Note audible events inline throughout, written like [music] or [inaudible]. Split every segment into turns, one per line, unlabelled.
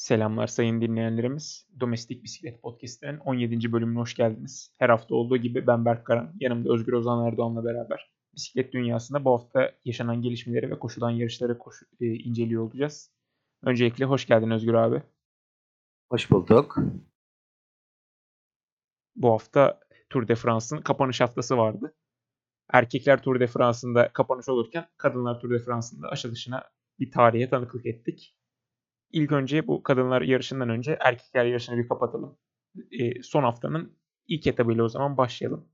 Selamlar sayın dinleyenlerimiz. Domestik Bisiklet Podcast'inin 17. bölümüne hoş geldiniz. Her hafta olduğu gibi ben Berk Karan, yanımda Özgür Ozan Erdoğan'la beraber bisiklet dünyasında bu hafta yaşanan gelişmeleri ve koşulan yarışları koşu, e, inceliyor olacağız. Öncelikle hoş geldin Özgür abi.
Hoş bulduk.
Bu hafta Tour de France'ın kapanış haftası vardı. Erkekler Tour de France'ında kapanış olurken kadınlar Tour de France'ında açılışına bir tarihe tanıklık ettik. İlk önce bu kadınlar yarışından önce erkekler yarışını bir kapatalım. E, son haftanın ilk etabıyla o zaman başlayalım.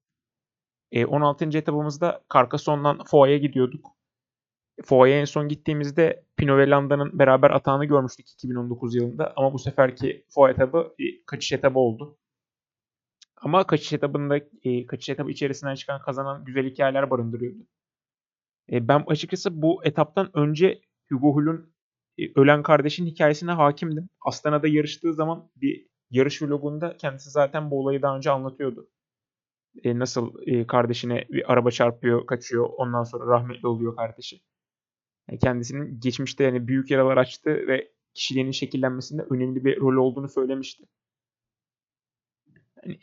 E, 16. etabımızda Carcassonne'dan Foa'ya gidiyorduk. Foa'ya en son gittiğimizde Pino ve Landa'nın beraber atağını görmüştük 2019 yılında. Ama bu seferki Foa etabı bir kaçış etabı oldu. Ama kaçış etabında e, kaçış etabı içerisinden çıkan kazanan güzel hikayeler barındırıyordu. E, ben açıkçası bu etaptan önce Hugo Hull'un e, ölen kardeşin hikayesine hakimdim. Astana'da yarıştığı zaman bir yarış vlogunda kendisi zaten bu olayı daha önce anlatıyordu. E, nasıl e, kardeşine bir araba çarpıyor, kaçıyor, ondan sonra rahmetli oluyor kardeşi. Yani kendisinin geçmişte yani büyük yaralar açtı ve kişiliğinin şekillenmesinde önemli bir rol olduğunu söylemişti. Yani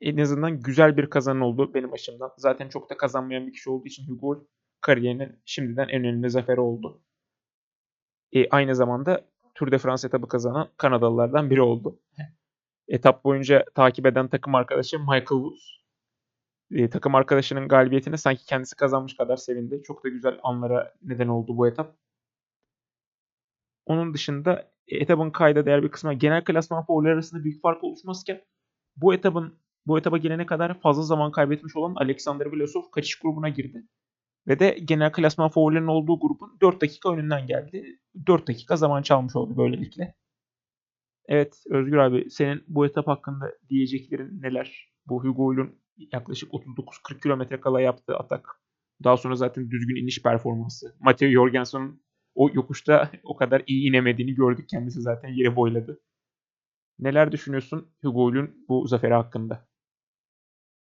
en azından güzel bir kazan oldu benim açımdan. Zaten çok da kazanmayan bir kişi olduğu için Hugo kariyerinin şimdiden en önemli zaferi oldu e, aynı zamanda Tour de France etabı kazanan Kanadalılardan biri oldu. Etap boyunca takip eden takım arkadaşı Michael Woods. E, takım arkadaşının galibiyetine sanki kendisi kazanmış kadar sevindi. Çok da güzel anlara neden oldu bu etap. Onun dışında etabın kayda değer bir kısmı genel klasman favorileri arasında büyük fark oluşmazken bu etabın bu etaba gelene kadar fazla zaman kaybetmiş olan Alexander Vlasov kaçış grubuna girdi. Ve de genel klasman favorilerinin olduğu grubun 4 dakika önünden geldi. 4 dakika zaman çalmış oldu böylelikle. Evet Özgür abi senin bu etap hakkında diyeceklerin neler? Bu Hugo'nun yaklaşık 39-40 kilometre kala yaptığı atak. Daha sonra zaten düzgün iniş performansı. Matteo Jorgensen'ın o yokuşta o kadar iyi inemediğini gördük. Kendisi zaten yere boyladı. Neler düşünüyorsun Hugo'nun bu zaferi hakkında?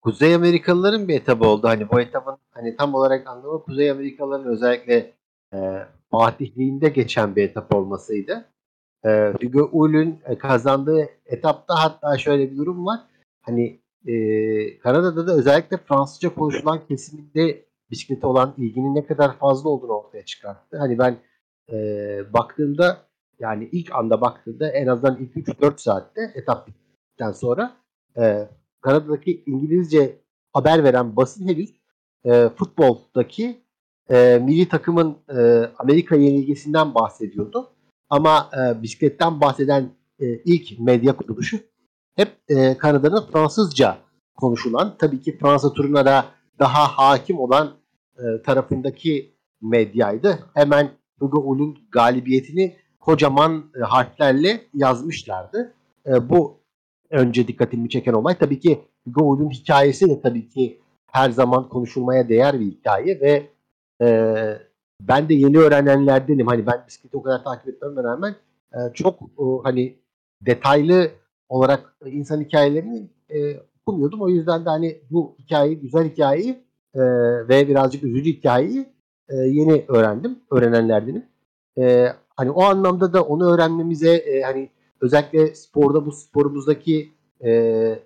Kuzey Amerikalıların bir etabı oldu. Hani bu etabın hani tam olarak anlamı Kuzey Amerikalıların özellikle e, fatihliğinde geçen bir etap olmasıydı. E, Hugo Ul'ün e, kazandığı etapta hatta şöyle bir durum var. Hani e, Kanada'da da özellikle Fransızca konuşulan kesiminde bisiklete olan ilginin ne kadar fazla olduğunu ortaya çıkarttı. Hani ben e, baktığımda yani ilk anda baktığımda en azından ilk 3-4 saatte etap bittikten sonra e, Kanada'daki İngilizce haber veren basın henüz e, futboldaki e, milli takımın e, Amerika yenilgisinden bahsediyordu. Ama e, bisikletten bahseden e, ilk medya kuruluşu hep e, Kanada'nın Fransızca konuşulan, tabii ki Fransa turuna da daha hakim olan e, tarafındaki medyaydı. Hemen Hugo Ul'un galibiyetini kocaman e, harflerle yazmışlardı. E, bu önce dikkatimi çeken olay. Tabii ki Hugo Ul'un hikayesi de tabii ki her zaman konuşulmaya değer bir hikaye ve e, ben de yeni öğrenenlerdenim. Hani ben bisikleti o kadar takip etmeme rağmen e, çok e, hani detaylı olarak insan hikayelerini e, okumuyordum. O yüzden de hani bu hikayeyi, güzel hikayeyi e, ve birazcık üzücü hikayeyi e, yeni öğrendim. Öğrenenlerdenim. E, hani o anlamda da onu öğrenmemize e, hani özellikle sporda bu sporumuzdaki e,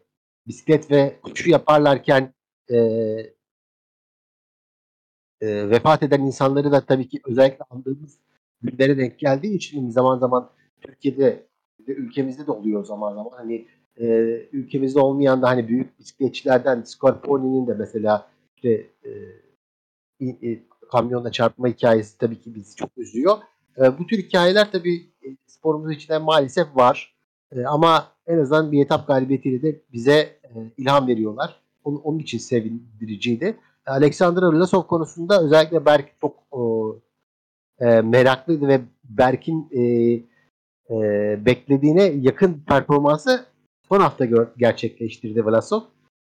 bisiklet ve koşu yaparlarken e, e, vefat eden insanları da tabii ki özellikle andığımız günlere denk geldiği için zaman zaman Türkiye'de de ülkemizde de oluyor zaman zaman hani e, ülkemizde olmayan da hani büyük bisikletçilerden Scarponi'nin de mesela işte e, e, kamyonla çarpma hikayesi tabii ki bizi çok üzüyor. E, bu tür hikayeler tabii sporumuz içinde maalesef var. E, ama en azından bir etap galibiyetiyle de bize e, ilham veriyorlar. Onun, onun için sevindiriciydi. Alexander Vlasov konusunda özellikle Berk çok e, meraklıydı ve Berk'in e, e, beklediğine yakın performansı son hafta gör, gerçekleştirdi Vlasov.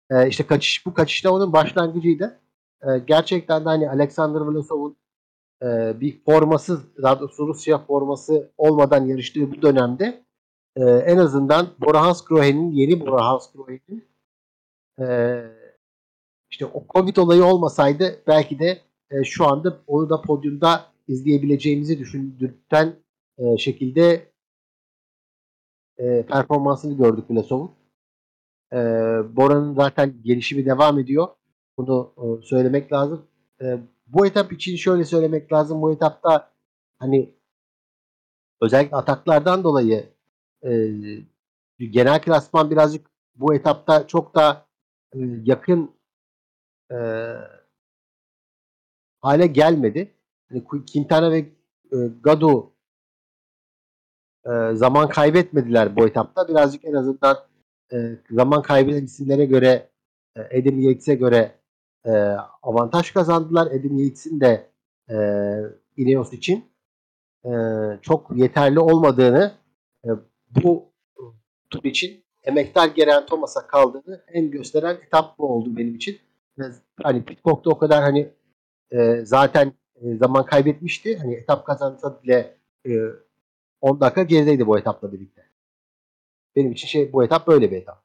E, işte kaçış bu kaçışta onun başlangıcıydı. E, gerçekten de hani Alexander Vlasov'un e, bir forması, daha doğrusu Rusya forması olmadan yarıştığı bu dönemde e, en azından Bora Hansgrohe'nin yeni Bora Hansgrohe'nin e, işte o Covid olayı olmasaydı belki de e, şu anda onu da podyumda izleyebileceğimizi düşündürten e, şekilde e, performansını gördük Vlasov'un. E, Bora'nın zaten gelişimi devam ediyor. Bunu e, söylemek lazım. E, bu etap için şöyle söylemek lazım. Bu etapta hani özellikle ataklardan dolayı e, genel klasman birazcık bu etapta çok da e, yakın e, hale gelmedi. Hani Quintana ve e, Gado e, zaman kaybetmediler bu etapta. Birazcık en azından e, zaman kaybeden isimlere göre e, Adam Yates'e göre e, avantaj kazandılar. Adam Yates'in de e, Ineos için e, çok yeterli olmadığını e, bu tur için emektar Geraint Thomas'a kaldığını en gösteren etap bu oldu benim için. Hani Pitcock'ta o kadar hani e, zaten e, zaman kaybetmişti. Hani etap kazansa bile e, 10 dakika gerideydi bu etapla birlikte. Benim için şey bu etap böyle bir etap.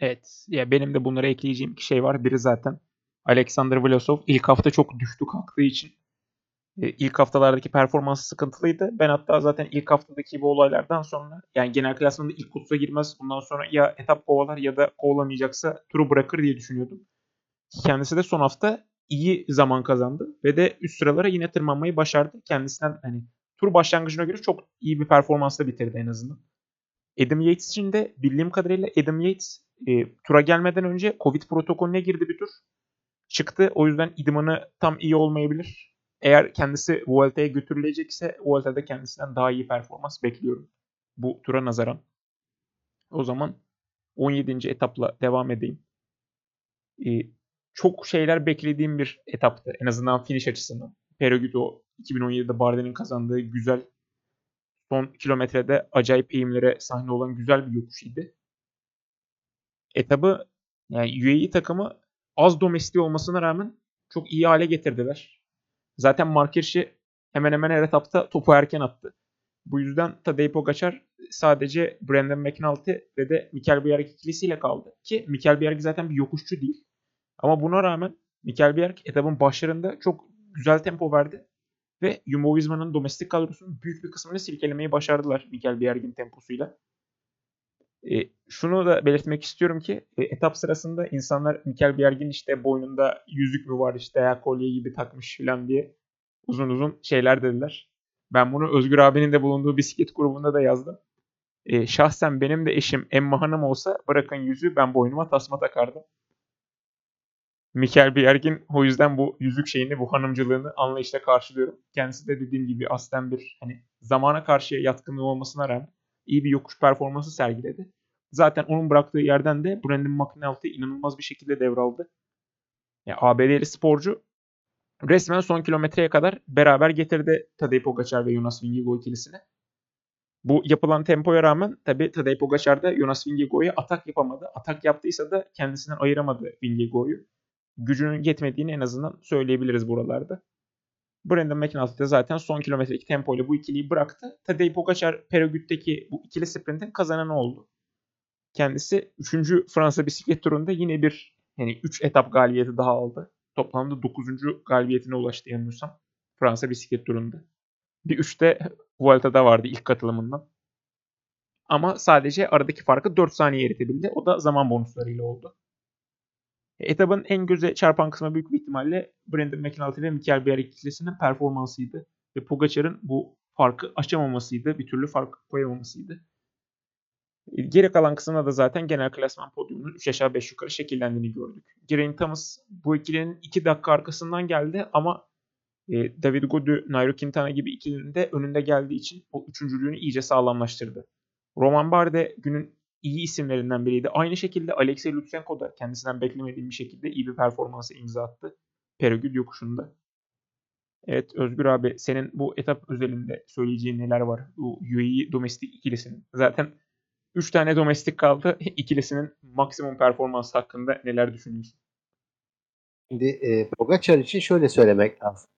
Evet. Ya benim de bunlara ekleyeceğim iki şey var. Biri zaten Alexander Vlasov ilk hafta çok düştü kalktığı için e, ilk haftalardaki performansı sıkıntılıydı. Ben hatta zaten ilk haftadaki bu olaylardan sonra yani genel klasmanda ilk kutusa girmez. Bundan sonra ya etap kovalar ya da kovalamayacaksa turu bırakır diye düşünüyordum. Kendisi de son hafta iyi zaman kazandı ve de üst sıralara yine tırmanmayı başardı. Kendisinden hani tur başlangıcına göre çok iyi bir performansla bitirdi en azından. Adam Yates için de bildiğim kadarıyla Adam Yates e, tura gelmeden önce Covid protokolüne girdi bir tur. Çıktı. O yüzden idmanı tam iyi olmayabilir. Eğer kendisi Vuelta'ya götürülecekse Vuelta'da kendisinden daha iyi performans bekliyorum. Bu tura nazaran. O zaman 17. etapla devam edeyim. Ee, çok şeyler beklediğim bir etaptı. En azından finish açısından. Perigudo 2017'de Barden'in kazandığı güzel son kilometrede acayip eğimlere sahne olan güzel bir yokuş idi. Etabı yani UAE takımı az domestik olmasına rağmen çok iyi hale getirdiler. Zaten Markirş'i hemen hemen her etapta topu erken attı. Bu yüzden Tadej Pogacar sadece Brandon McNulty ve de Mikel Bjerg ikilisiyle kaldı. Ki Mikel Bjerg zaten bir yokuşçu değil. Ama buna rağmen Mikel Bjerg etabın başlarında çok güzel tempo verdi. Ve Jumbo Visma'nın domestik kadrosunun büyük bir kısmını silkelemeyi başardılar Mikel Bjerg'in temposuyla. E, şunu da belirtmek istiyorum ki e, etap sırasında insanlar Mikel Bjerg'in işte boynunda yüzük mü var işte ya kolye gibi takmış falan diye uzun uzun şeyler dediler. Ben bunu Özgür abinin de bulunduğu bisiklet grubunda da yazdım. E, şahsen benim de eşim Emma Hanım olsa bırakın yüzüğü ben boynuma tasma takardım. Mikel Bjerg'in o yüzden bu yüzük şeyini, bu hanımcılığını anlayışla karşılıyorum. Kendisi de dediğim gibi aslen bir hani zamana karşı yatkınlığı olmasına rağmen iyi bir yokuş performansı sergiledi. Zaten onun bıraktığı yerden de Brandon McNulty inanılmaz bir şekilde devraldı. Yani ABD'li sporcu resmen son kilometreye kadar beraber getirdi Tadej Pogacar ve Jonas Vingegaard ikilisini. Bu yapılan tempoya rağmen tabi Tadej Pogacar da Jonas Vingegaard'a atak yapamadı. Atak yaptıysa da kendisinden ayıramadı Vingegaard'u. Gücünün yetmediğini en azından söyleyebiliriz buralarda. Brandon McNulty de zaten son kilometredeki tempoyla bu ikiliyi bıraktı. Tadej Pogacar Peragüt'teki bu ikili sprintin kazananı oldu. Kendisi 3. Fransa bisiklet turunda yine bir yani 3 etap galibiyeti daha aldı. Toplamda 9. galibiyetine ulaştı yanılmıyorsam Fransa bisiklet turunda. Bir 3 de Vuelta'da vardı ilk katılımından. Ama sadece aradaki farkı 4 saniye eritebildi. O da zaman bonuslarıyla oldu. Etabın en göze çarpan kısmı büyük bir ihtimalle Brandon McNulty ve Mikel Bjerg ikilisinin performansıydı. Ve Pogacar'ın bu farkı açamamasıydı. Bir türlü fark koyamamasıydı. Geri kalan kısımda da zaten genel klasman podyumunun 3 aşağı 5 yukarı şekillendiğini gördük. Geraint Thomas bu ikilinin 2 dakika arkasından geldi ama e, David Gaudu, Nairo Quintana gibi ikilinin de önünde geldiği için o üçüncülüğünü iyice sağlamlaştırdı. Roman Barde günün iyi isimlerinden biriydi. Aynı şekilde Alexey Lutsenko da kendisinden beklemediğim bir şekilde iyi bir performansı imza attı. Peragül yokuşunda. Evet Özgür abi senin bu etap özelinde söyleyeceğin neler var? Bu UAE domestik ikilisinin. Zaten 3 tane domestik kaldı. [laughs] İkilisinin maksimum performans hakkında neler düşünüyorsun?
Şimdi e, Pogacar için şöyle söylemek lazım.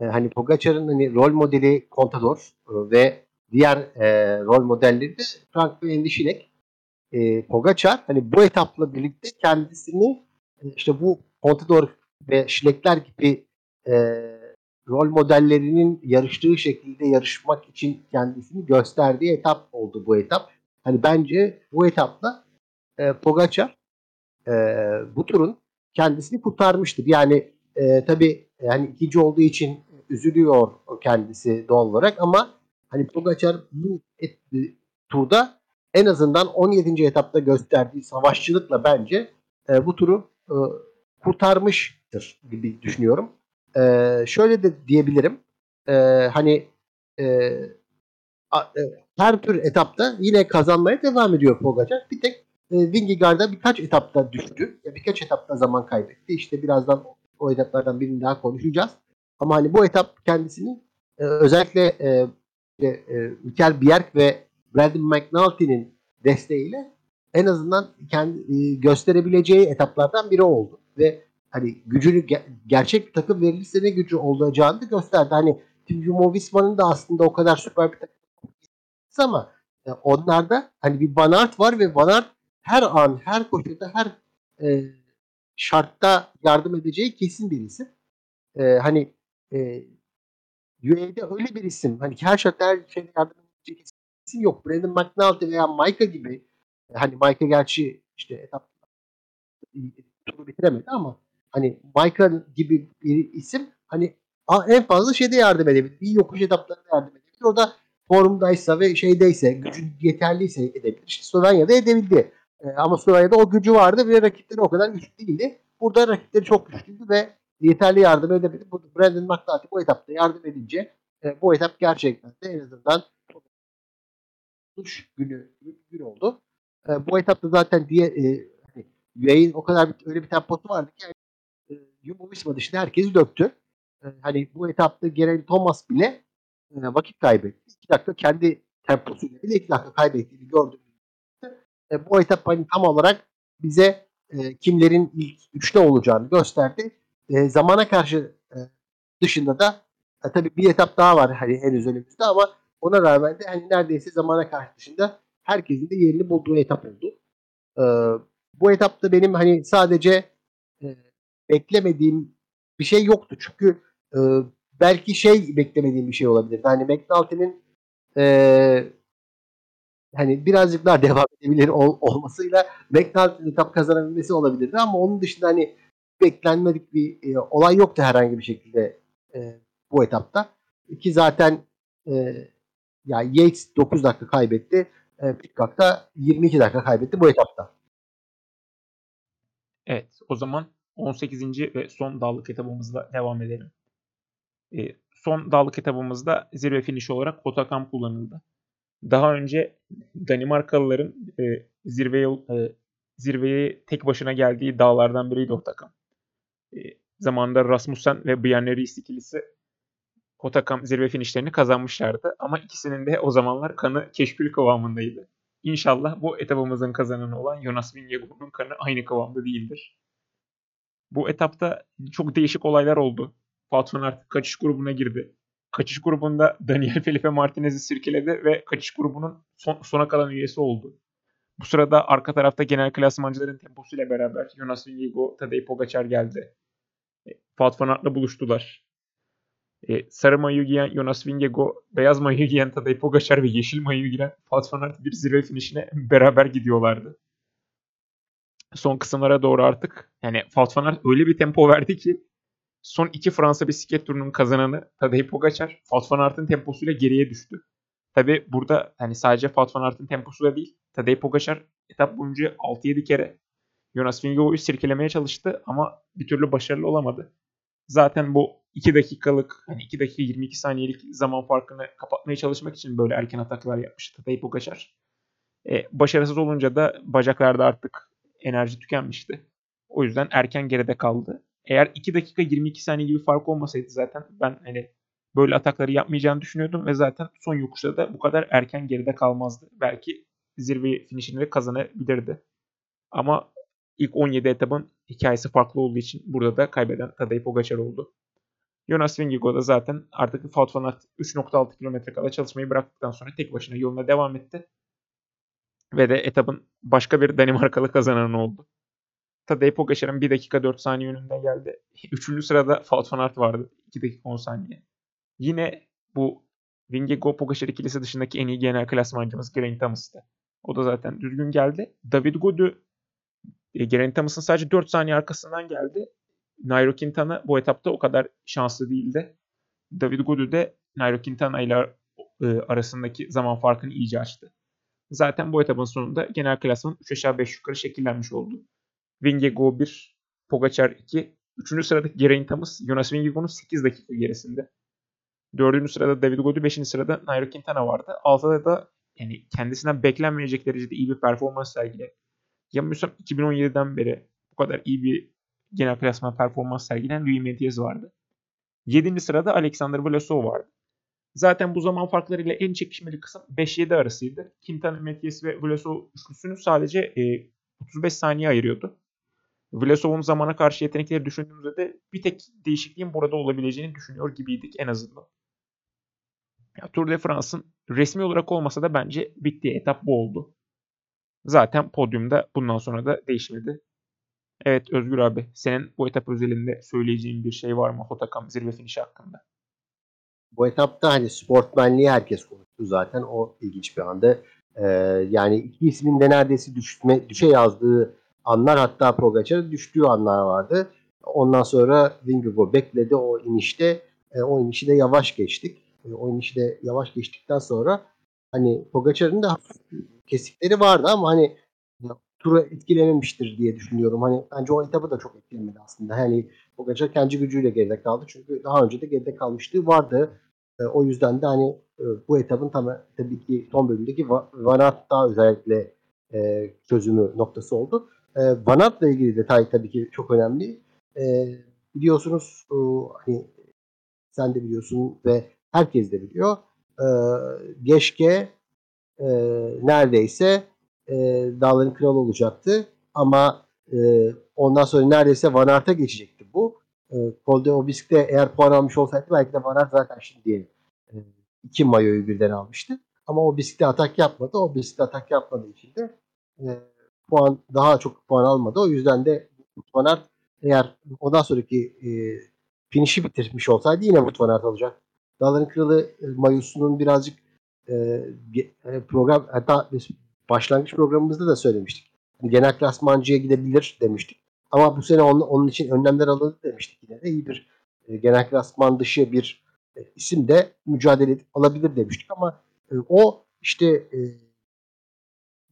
E, hani Pogacar'ın hani rol modeli Contador e, ve diğer e, rol modelleri de Frank ve Endişinek. E, Pogacar hani bu etapla birlikte kendisini e, işte bu Contador ve Schleckler gibi e, rol modellerinin yarıştığı şekilde yarışmak için kendisini gösterdiği etap oldu bu etap. Hani bence bu etapta e, Pogacar e, bu turun kendisini kurtarmıştır. Yani e, tabii yani ikinci olduğu için üzülüyor kendisi doğal olarak ama hani Pogacar bu et, turda en azından 17. etapta gösterdiği savaşçılıkla bence e, bu turu e, kurtarmıştır gibi düşünüyorum. E, şöyle de diyebilirim. E, hani e, a, e, her tür etapta yine kazanmaya devam ediyor Pogacar. Bir tek e, Vingegaard'a birkaç etapta düştü. Ya birkaç etapta zaman kaybetti. İşte birazdan o etaplardan birini daha konuşacağız. Ama hani bu etap kendisini e, özellikle e, e, Mikel Bjerg ve Brandon McNulty'nin desteğiyle en azından kendi e, gösterebileceği etaplardan biri oldu ve hani gücünü ge- gerçek bir takım verilirse ne gücü olacağını da gösterdi. Hani Team Jumbo Visma'nın da aslında o kadar süper bir takım ama e, onlarda hani bir Van Aert var ve Van Aert her an, her koşulda, her e, şartta yardım edeceği kesin bir isim. E, hani e, UAE'de öyle bir isim. Hani her şartta her şeyde yardım isim yok. Brandon McNulty veya Maika gibi hani Maika gerçi işte etap turu bitiremedi ama hani Maika gibi bir isim hani en fazla şeyde yardım edebilir. Bir yokuş etaplarında yardım edebilir. O da formdaysa ve şeydeyse, gücü yeterliyse edebilir. İşte Slovenya'da edebildi. E, ama Slovenya'da o gücü vardı ve rakipleri o kadar güçlü değildi. Burada rakipleri çok güçlüydü ve yeterli yardım edebildi. Brandon McNulty bu etapta yardım edince e, bu etap gerçekten de en azından günü, gün oldu. E, bu etapta zaten diye e, hani UAE'nin o kadar bir, öyle bir temposu vardı ki yani, e, Jumbo Visma dışında herkesi döktü. E, hani bu etapta Geraint Thomas bile e, vakit kaybetti. 2 dakika kendi temposuyla bile 2 dakika kaybettiğini gördüm. E, bu etap hani tam olarak bize e, kimlerin ilk üçte olacağını gösterdi. E, zamana karşı e, dışında da e, tabii bir etap daha var hani henüz önümüzde ama ona rağmen de hani neredeyse zamana karşı dışında herkesin de yerini bulduğu etap oldu. E, bu etapta benim hani sadece e, beklemediğim bir şey yoktu. Çünkü e, belki şey beklemediğim bir şey olabilir. Hani McNulty'nin e, hani birazcık daha [laughs] devam edebilir ol, olmasıyla McNulty'nin etap kazanabilmesi olabilirdi ama onun dışında hani beklenmedik bir e, olay yoktu herhangi bir şekilde e, bu etapta. Ki zaten e, ya Yates 9 dakika kaybetti. E, Pitcock da 22 dakika kaybetti bu etapta.
Evet o zaman 18. ve son dağlık etabımızla devam edelim. E, son dağlık etabımızda zirve finişi olarak Otakam kullanıldı. Daha önce Danimarkalıların e, zirveye e, zirveye tek başına geldiği dağlardan biriydi Otakam. E, zamanında Rasmussen ve Bjarne Riis ikilisi Otakam zirve finişlerini kazanmışlardı. Ama ikisinin de o zamanlar kanı keşkül kıvamındaydı. İnşallah bu etapımızın kazananı olan Jonas Vingegaard'un kanı aynı kıvamda değildir. Bu etapta çok değişik olaylar oldu. Patron artık kaçış grubuna girdi. Kaçış grubunda Daniel [laughs] Felipe Martinez'i sirkeledi ve kaçış grubunun son, sona kalan üyesi oldu. Bu sırada arka tarafta genel klasmancıların temposuyla beraber Jonas Vingegaard, Tadej Pogacar geldi. E, Wout van Aert'la buluştular. E, sarı mayo giyen Jonas Vingegaard, beyaz mayo giyen Tadej Pogacar ve yeşil mayo giyen Wout van Aert bir zirve finişine beraber gidiyorlardı. Son kısımlara doğru artık yani Wout van Aert öyle bir tempo verdi ki son iki Fransa bisiklet turunun kazananı Tadej Pogacar, Wout van Aert'ın temposuyla geriye düştü. Tabi burada hani sadece Wout van Aert'ın temposuyla değil, Tadej Pogacar etap boyunca 6-7 kere Jonas Vingegaard'u sirkelemeye çalıştı ama bir türlü başarılı olamadı. Zaten bu 2 dakikalık hani 2 dakika 22 saniyelik zaman farkını kapatmaya çalışmak için böyle erken ataklar yapmıştı Tadej Pogacar. E, başarısız olunca da bacaklarda artık enerji tükenmişti. O yüzden erken geride kaldı. Eğer 2 dakika 22 saniye gibi fark olmasaydı zaten ben hani böyle atakları yapmayacağını düşünüyordum ve zaten son yokuşta da bu kadar erken geride kalmazdı. Belki zirve finişini de kazanabilirdi. Ama ilk 17 etabın hikayesi farklı olduğu için burada da kaybeden Tadej Pogacar oldu. Jonas Vingegaard da zaten artık Wout van Aert 3.6 km kala çalışmayı bıraktıktan sonra tek başına yoluna devam etti. Ve de etabın başka bir Danimarkalı kazanan oldu. Tadej Pogacar'ın 1 dakika 4 saniye önünde geldi. Üçüncü sırada Wout van vardı. 2 dakika 10 saniye. Yine bu Vingegaard Pogacar ikilisi dışındaki en iyi genel klasmancımız Geraint Thomas'tı. O da zaten düzgün geldi. David Gaudu e, Geraint Thomas'ın sadece 4 saniye arkasından geldi. Nairo Quintana bu etapta o kadar şanslı değildi. David Gaudu de Nairo Quintana ile e, arasındaki zaman farkını iyice açtı. Zaten bu etapın sonunda genel klasman 3 aşağı 5 yukarı şekillenmiş oldu. Vingegaard 1, Pogacar 2, 3. sıradaki Geraint Thomas, Jonas Vingegaard'un 8 dakika gerisinde. 4. sırada David Gaudu, 5. sırada Nairo Quintana vardı. 6'da da yani kendisinden beklenmeyecek derecede iyi bir performans sergiledi. Yanılmıyorsam 2017'den beri bu kadar iyi bir genel klasman performans sergilen Louis Metiez vardı. 7. sırada Alexander Vlasov vardı. Zaten bu zaman farklarıyla en çekişmeli kısım 5-7 arasıydı. Quintana, Metiez ve Vlasov üçlüsünü sadece e, 35 saniye ayırıyordu. Vlasov'un zamana karşı yetenekleri düşündüğümüzde de bir tek değişikliğin burada olabileceğini düşünüyor gibiydik en azından. Ya, Tour de France'ın resmi olarak olmasa da bence bittiği etap bu oldu. Zaten podyumda bundan sonra da değişmedi. Evet Özgür abi senin bu etap özelinde söyleyeceğin bir şey var mı Hotakam zirve finişi hakkında?
Bu etapta hani sportmenliği herkes konuştu zaten. O ilginç bir anda. Ee, yani iki ismin de neredeyse düşme, düşe yazdığı anlar hatta Pogacar'ın düştüğü anlar vardı. Ondan sonra Vingegaard bekledi o inişte. E, o inişi de yavaş geçtik. E, o inişi de yavaş geçtikten sonra hani Pogacar'ın da kesikleri vardı ama hani turu etkilememiştir diye düşünüyorum. Hani bence o etabı da çok etkilemedi aslında. Hani Pogacar kendi gücüyle geride kaldı. Çünkü daha önce de geride kalmışlığı vardı. E, o yüzden de hani e, bu etabın tam, tabii ki son bölümdeki Van Aert daha özellikle e, çözümü noktası oldu. E, Van Aert'la ilgili detay tabii ki çok önemli. E, biliyorsunuz e, hani sen de biliyorsun ve herkes de biliyor. E, Geçke e, neredeyse e, dağların kralı olacaktı. Ama e, ondan sonra neredeyse Van Aert'a geçecekti bu. E, Col de Obisque'de eğer puan almış olsaydı belki de Van Aert zaten şimdi e, iki mayoyu birden almıştı. Ama Obisque atak yapmadı. Obisque atak yapmadığı için de e, puan daha çok puan almadı. O yüzden de Van Aert eğer ondan sonraki e, finişi bitirmiş olsaydı yine Wout Van Aert alacak. Dağların Kralı e, mayosunun birazcık e, e program hatta başlangıç programımızda da söylemiştik. Genel klasmancıya gidebilir demiştik. Ama bu sene onun, onun için önlemler alındı demiştik yine de. iyi bir e, genel klasman dışı bir e, isim de mücadele alabilir demiştik ama e, o işte e,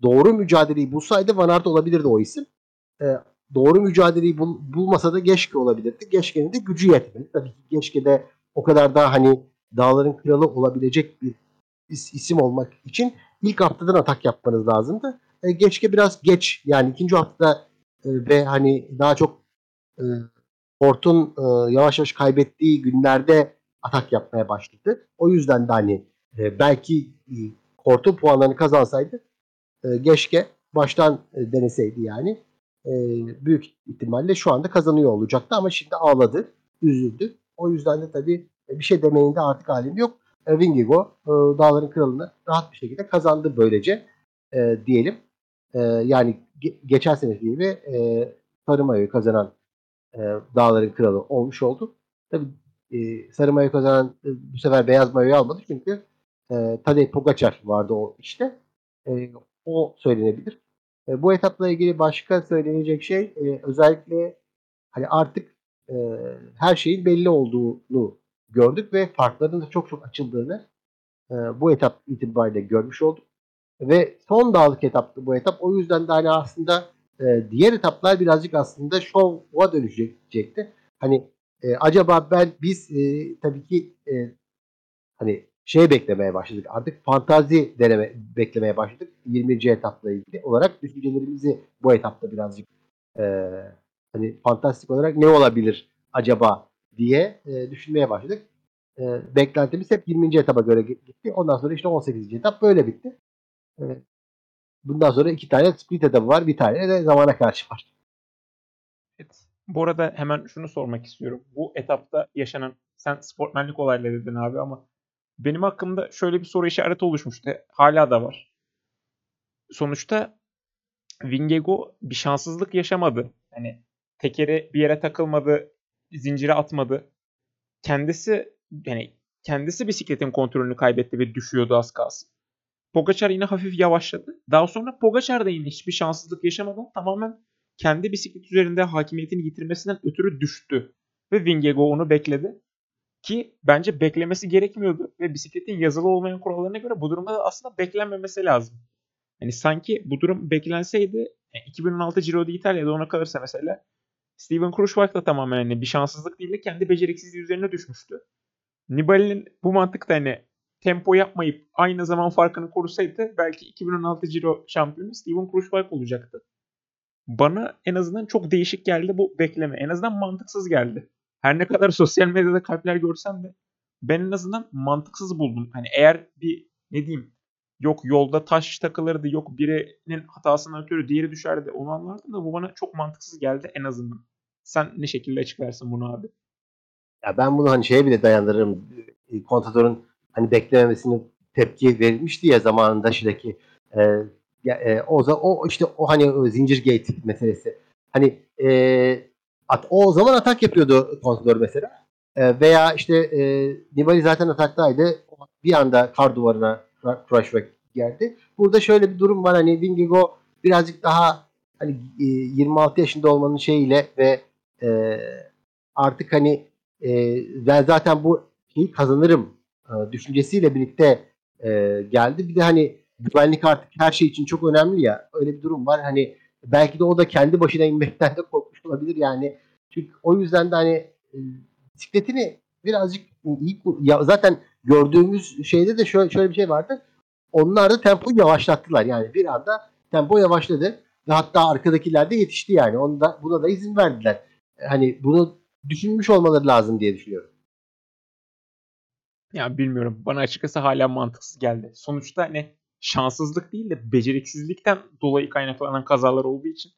doğru mücadeleyi bulsaydı Van Aert olabilirdi o isim. E, doğru mücadeleyi bul, bulmasa da Geçke olabilirdi. Geçke'nin de gücü yetmedi. Tabii ki Geçke de o kadar daha hani dağların kralı olabilecek bir isim olmak için ilk haftadan atak yapmanız lazımdı. E, Geçke biraz geç yani ikinci haftada e, ve hani daha çok e, Port'un e, yavaş yavaş kaybettiği günlerde atak yapmaya başladı. O yüzden de hani e, belki e, Port'un puanlarını kazansaydı e, Geçke baştan e, deneseydi yani e, büyük ihtimalle şu anda kazanıyor olacaktı ama şimdi ağladı, üzüldü. O yüzden de tabii e, bir şey demenin de artık alemi yok. E, Wingigo e, Dağların Kralı'nı rahat bir şekilde kazandı böylece e, diyelim. E, yani ge- geçen seneki gibi e, Sarı Mayo'yu kazanan e, Dağların Kralı olmuş oldu. Tabii e, Sarı Mayo kazanan e, bu sefer Beyaz Mayo'yu almadı çünkü e, Tadej Pogacar vardı o işte. E, o söylenebilir. E, bu etapla ilgili başka söylenecek şey e, özellikle hani artık e, her şeyin belli olduğunu gördük ve farkların da çok çok açıldığını e, bu etap itibariyle görmüş olduk. Ve son dağlık etaptı bu etap. O yüzden de hani aslında e, diğer etaplar birazcık aslında şova dönüşecekti. Hani e, acaba ben biz e, tabii ki e, hani şey beklemeye başladık. Artık fantazi deneme beklemeye başladık. 20. etapla ilgili olarak düşüncelerimizi bu etapta birazcık e, hani fantastik olarak ne olabilir acaba diye e, düşünmeye başladık. E, beklentimiz hep 20. etaba göre gitti. Ondan sonra işte 18. etap böyle bitti. E, bundan sonra iki tane split etabı var. Bir tane de zamana karşı var.
Evet. Bu arada hemen şunu sormak istiyorum. Bu etapta yaşanan sen sportmenlik olayları dedin abi ama benim hakkımda şöyle bir soru işareti oluşmuştu. Hala da var. Sonuçta Wingego bir şanssızlık yaşamadı. Hani tekeri bir yere takılmadı, zincire atmadı. Kendisi yani kendisi bisikletin kontrolünü kaybetti ve düşüyordu az kalsın. Pogacar yine hafif yavaşladı. Daha sonra Pogacar da yine hiçbir şanssızlık yaşamadan tamamen kendi bisiklet üzerinde hakimiyetini yitirmesinden ötürü düştü. Ve Vingego onu bekledi. Ki bence beklemesi gerekmiyordu. Ve bisikletin yazılı olmayan kurallarına göre bu durumda da aslında beklenmemesi lazım. Yani sanki bu durum beklenseydi yani 2016 Giro d'Italia'da ona kalırsa mesela Steven Kruijswijk da tamamen hani bir şanssızlık değil de kendi beceriksizliği üzerine düşmüştü. Nibali'nin bu mantıkta hani tempo yapmayıp aynı zaman farkını korusaydı belki 2016 Giro şampiyonu Steven Kruijswijk olacaktı. Bana en azından çok değişik geldi bu bekleme. En azından mantıksız geldi. Her ne kadar sosyal medyada kalpler görsem de ben en azından mantıksız buldum. Hani eğer bir ne diyeyim yok yolda taş takılırdı yok birinin hatasından ötürü diğeri düşerdi onu anlardım da bu bana çok mantıksız geldi en azından. Sen ne şekilde açıklarsın bunu abi?
Ya ben bunu hani şeye bile dayandırırım. Kontador'un hani beklememesini tepki verilmişti ya zamanında şuradaki e, e, o o işte o hani o zincir gate meselesi. Hani e, at, o zaman atak yapıyordu Contador mesela. E, veya işte e, Nibali zaten ataktaydı. Bir anda kar duvarına Crushback geldi. Burada şöyle bir durum var. Hani Vingigo birazcık daha hani e, 26 yaşında olmanın şeyiyle ve e, artık hani e, ben zaten bu şeyi kazanırım e, düşüncesiyle birlikte e, geldi. Bir de hani güvenlik artık her şey için çok önemli ya. Öyle bir durum var. Hani belki de o da kendi başına inmekten de korkmuş olabilir yani. Çünkü o yüzden de hani e, bisikletini birazcık iyi ya zaten gördüğümüz şeyde de şöyle, şöyle bir şey vardı. Onlar da tempoyu yavaşlattılar. Yani bir anda tempo yavaşladı ve hatta arkadakiler de yetişti yani. Onda buna da izin verdiler. Hani bunu düşünmüş olmaları lazım diye düşünüyorum.
Ya bilmiyorum. Bana açıkçası hala mantıksız geldi. Sonuçta hani şanssızlık değil de beceriksizlikten dolayı kaynaklanan kazalar olduğu için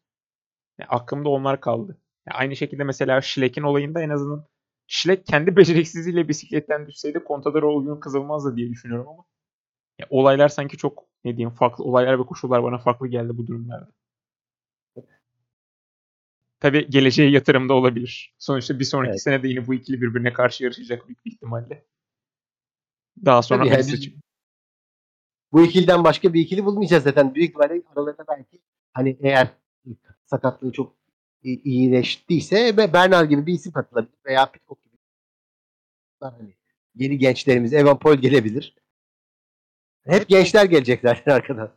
ya aklımda onlar kaldı. Ya aynı şekilde mesela Schleck'in olayında en azından Schleck kendi [laughs] beceriksizliğiyle bisikletten düşseydi Contador o gün kızılmazdı diye düşünüyorum ama ya olaylar sanki çok ne diyeyim farklı olaylar ve koşullar bana farklı geldi bu durumlarda. Tabi geleceğe yatırımda olabilir. Sonuçta bir sonraki evet. sene de yine bu ikili birbirine karşı yarışacak büyük bir ihtimalle. Daha sonra
Tabii yani biz, bu ikiliden başka bir ikili bulmayacağız zaten. Büyük ihtimalle aralarında belki hani eğer sakatlığı çok iyileştiyse ve Bernal gibi bir isim katılabilir veya Pitcock gibi hani yeni gençlerimiz Evan Paul gelebilir. Hep gençler gelecek zaten arkadan.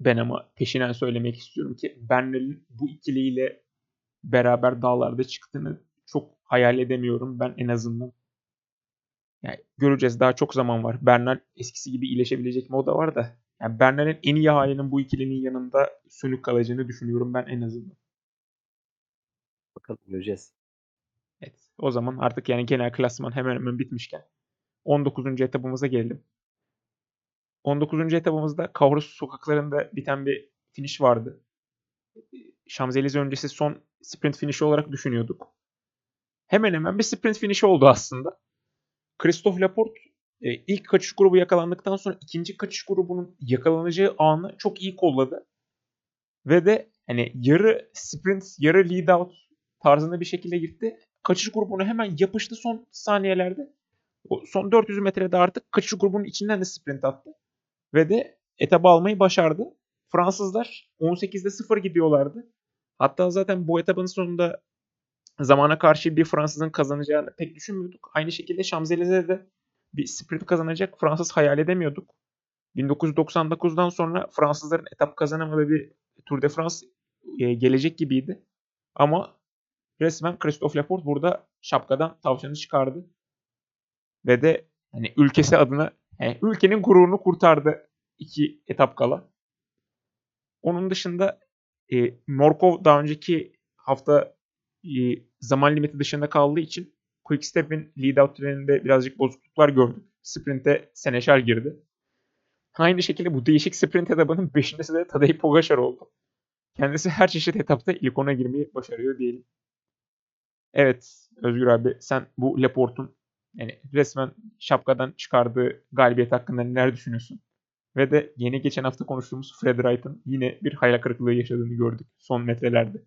Ben ama peşinen söylemek istiyorum ki Bernal'in bu ikiliyle beraber dağlarda çıktığını çok hayal edemiyorum ben en azından. Yani göreceğiz daha çok zaman var. Bernal eskisi gibi iyileşebilecek mi o da var da. Yani Bernal'in en iyi halinin bu ikilinin yanında sönük kalacağını düşünüyorum ben en azından.
Bakalım göreceğiz.
Evet. O zaman artık yani genel klasman hemen hemen bitmişken 19. etapımıza gelelim. 19. etapımızda Kavrus sokaklarında biten bir finish vardı. Şamzelize öncesi son sprint finişi olarak düşünüyorduk. Hemen hemen bir sprint finişi oldu aslında. Christophe Laporte e, ilk kaçış grubu yakalandıktan sonra ikinci kaçış grubunun yakalanacağı anı çok iyi kolladı. Ve de hani yarı sprint, yarı lead out tarzında bir şekilde gitti. Kaçış grubunu hemen yapıştı son saniyelerde. O son 400 metrede artık kaçış grubunun içinden de sprint attı. Ve de etabı almayı başardı. Fransızlar 18'de 0 gidiyorlardı. Hatta zaten bu etabın sonunda zamana karşı bir Fransızın kazanacağını pek düşünmüyorduk. Aynı şekilde Şamzelize'de de bir sprint kazanacak Fransız hayal edemiyorduk. 1999'dan sonra Fransızların etap kazanamadığı bir Tour de France e, gelecek gibiydi. Ama resmen Christophe Laporte burada şapkadan tavşanı çıkardı. Ve de hani ülkesi adına yani ülkenin gururunu kurtardı iki etap kala. Onun dışında e, Morkov daha önceki hafta e, zaman limiti dışında kaldığı için Quickstep'in lead out treninde birazcık bozukluklar gördük. Sprint'e Seneşal girdi. Aynı şekilde bu değişik sprint etabının beşincisi de Tadej Pogacar oldu. Kendisi her çeşit etapta ilk ona girmeyi başarıyor diyelim. Evet Özgür abi sen bu Laporte'un yani resmen şapkadan çıkardığı galibiyet hakkında neler düşünüyorsun? Ve de yeni geçen hafta konuştuğumuz Fred Wright'ın yine bir hayal kırıklığı yaşadığını gördük son metrelerde.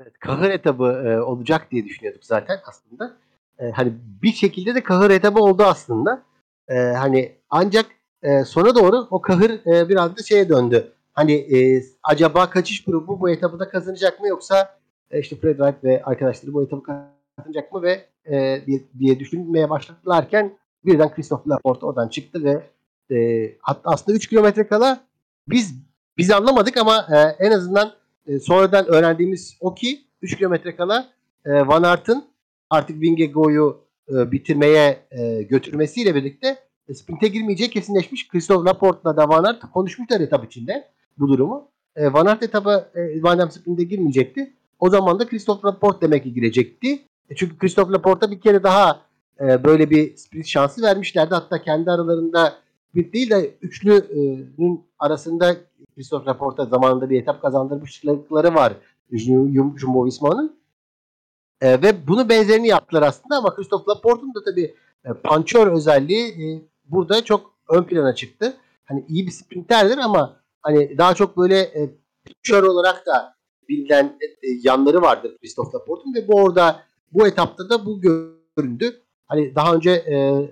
Evet, kahır etabı e, olacak diye düşünüyorduk zaten aslında. E, hani bir şekilde de kahır etabı oldu aslında. E, hani ancak e, sona doğru o kahır e, biraz da şeye döndü. Hani e, acaba kaçış grubu bu etabı da kazanacak mı yoksa e, işte Fred Wright ve arkadaşları bu etabı kazanacak mı ve e, diye, diye düşünmeye başladılarken birden Christophe Laporte oradan çıktı ve e, hatta aslında 3 kilometre kala biz biz anlamadık ama e, en azından e, sonradan öğrendiğimiz o ki 3 kilometre kala e, Van Aert'ın artık Vingegaard'u e, bitirmeye e, götürmesiyle birlikte e, sprinte girmeyeceği kesinleşmiş. Christophe Laporte'la da Van Aert konuşmuşlar etap içinde bu durumu. E, Van Aert etabı e, Van Aert sprinte girmeyecekti. O zaman da Christophe Laporte demek ki girecekti. E, çünkü Christophe Laporte'a bir kere daha e, böyle bir sprint şansı vermişlerdi. Hatta kendi aralarında bir değil de üçlünün arasında Christophe Laporte'a zamanında bir etap kazandırmışlıkları var Jumbo Visma'nın. E, ve bunu benzerini yaptılar aslında ama Christophe Laporte'un da tabii e, pançör özelliği e, burada çok ön plana çıktı. Hani iyi bir sprinterdir ama hani daha çok böyle e, pançör olarak da bilinen e, yanları vardır Christophe Laporte'un ve bu orada bu etapta da bu göründü. Hani daha önce e,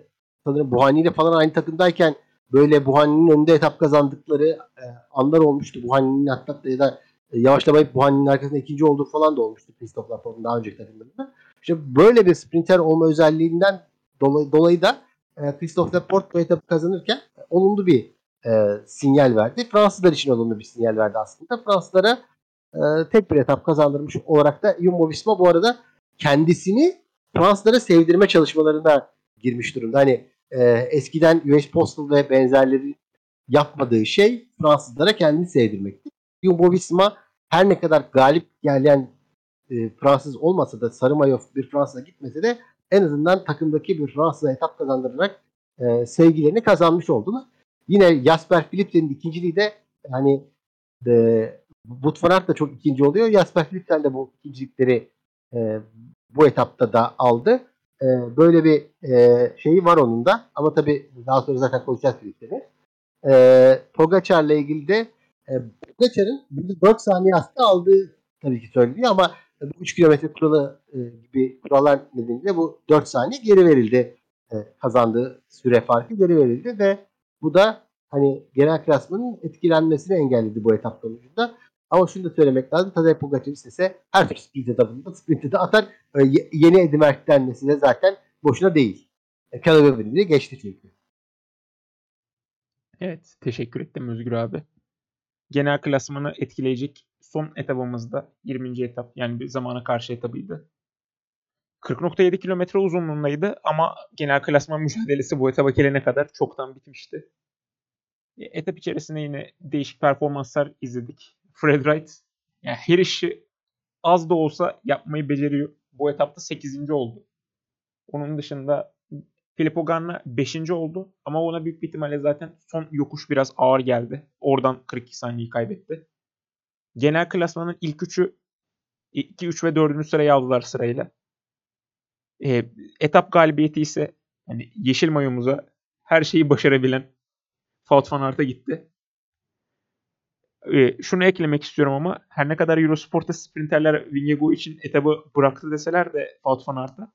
sanırım Buhani ile falan aynı takımdayken böyle Buhani'nin önünde etap kazandıkları e, anlar olmuştu. Buhani'nin hatta ya da e, yavaşlamayıp Buhani'nin arkasında ikinci olduğu falan da olmuştu Christophe Laporte'un daha önceki takımlarında. İşte böyle bir sprinter olma özelliğinden dolayı, dolayı da e, Christophe Laporte bu etabı kazanırken e, olumlu bir e, sinyal verdi. Fransızlar için olumlu bir sinyal verdi aslında. Fransızlara e, tek bir etap kazandırmış olarak da Jumbo Visma bu arada kendisini Fransızlara sevdirme çalışmalarına girmiş durumda. Hani e, eskiden US Postal ve benzerleri yapmadığı şey Fransızlara kendini sevdirmekti. Jumbo Visma her ne kadar galip gelen e, Fransız olmasa da sarı mayo bir Fransız'a gitmese de en azından takımdaki bir Fransız'a etap kazandırarak e, sevgilerini kazanmış oldular. Yine Jasper Philipsen'in ikinciliği de hani e, Wout van Aert da çok ikinci oluyor. Jasper Philipsen de bu ikincilikleri e, bu etapta da aldı. E, böyle bir e, şeyi var onun da. Ama tabii daha sonra zaten konuşacağız Philipsen'i. E, Pogacar'la ilgili de e, Pogacar'ın 4 saniye aslında aldığı tabii ki söyleniyor ama bu 3 kilometre kuralı e, gibi kurallar nedeniyle bu 4 saniye geri verildi. E, kazandığı süre farkı geri verildi ve bu da hani genel klasmanın etkilenmesini engelledi bu etap sonucunda. Ama şunu da söylemek lazım. Tadej Pogacar istese her sprint etabında sprintte de atar. E, yeni Eddie Merckx denmesi de zaten boşuna değil. E, Caleb geçti çünkü.
Evet. Teşekkür ettim Özgür abi. Genel klasmanı etkileyecek son etabımızda 20. etap yani bir zamana karşı etabıydı. 40.7 kilometre uzunluğundaydı ama genel klasman mücadelesi bu etaba gelene kadar çoktan bitmişti. E, etap içerisinde yine değişik performanslar izledik. Fred Wright yani her işi az da olsa yapmayı beceriyor. Bu etapta 8. oldu. Onun dışında Filippo Ganna 5. oldu ama ona büyük bir ihtimalle zaten son yokuş biraz ağır geldi. Oradan 42 saniyeyi kaybetti. Genel klasmanın ilk üçü 2, 3 ve 4. sırayı aldılar sırayla. E, etap galibiyeti ise yani yeşil mayomuza her şeyi başarabilen Wout van Aert'a gitti. E, şunu eklemek istiyorum ama her ne kadar Eurosport'ta sprinterler Vingegaard için etabı bıraktı deseler de Wout van Aert'a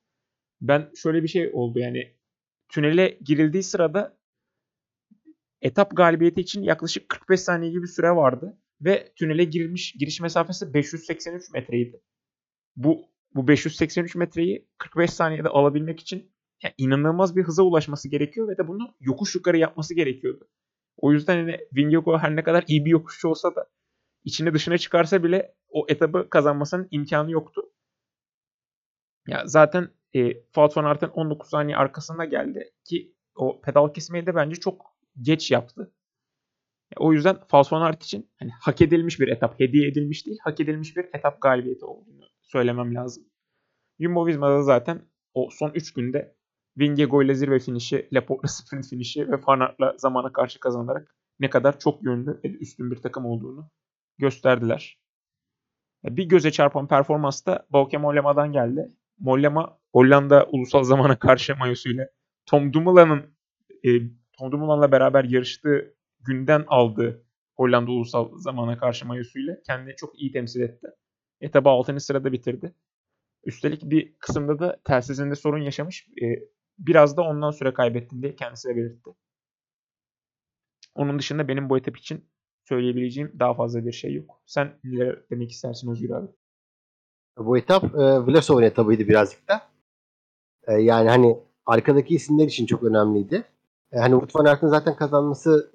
ben şöyle bir şey oldu yani tünele girildiği sırada etap galibiyeti için yaklaşık 45 saniye gibi süre vardı ve tünele girilmiş giriş mesafesi 583 metreydi. Bu bu 583 metreyi 45 saniyede alabilmek için yani inanılmaz bir hıza ulaşması gerekiyor ve de bunu yokuş yukarı yapması gerekiyordu. O yüzden hani Vingegaard her ne kadar iyi bir yokuşçu olsa da içine dışına çıkarsa bile o etabı kazanmasının imkanı yoktu. Ya zaten e, Wout van Aert'ın 19 saniye arkasında geldi ki o pedal kesmeyi de bence çok geç yaptı. O yüzden Wout van Aert için hani hak edilmiş bir etap, hediye edilmiş değil, hak edilmiş bir etap galibiyeti olduğunu söylemem lazım. Jumbo Visma'da zaten o son 3 günde Vingegaard ile zirve finişi, Laporte'la sprint finişi ve Van Aert'la zamana karşı kazanarak ne kadar çok yönlü ve üstün bir takım olduğunu gösterdiler. Bir göze çarpan performans da Bauke Mollema'dan geldi. Mollema Hollanda ulusal zamana karşı mayosuyla Tom Dumoulin'ın e, Tom Dumoulin'la beraber yarıştığı günden aldığı Hollanda ulusal zamana karşı mayosuyla kendini çok iyi temsil etti. Etabı 6. sırada bitirdi. Üstelik bir kısımda da telsizinde sorun yaşamış. E, biraz da ondan süre kaybettim diye kendisi de belirtti. Onun dışında benim bu etap için söyleyebileceğim daha fazla bir şey yok. Sen neler demek istersin Özgür abi?
Bu etap e, Vlasov'un etabıydı birazcık da. E, yani hani arkadaki isimler için çok önemliydi. E, hani Wout van zaten kazanmasını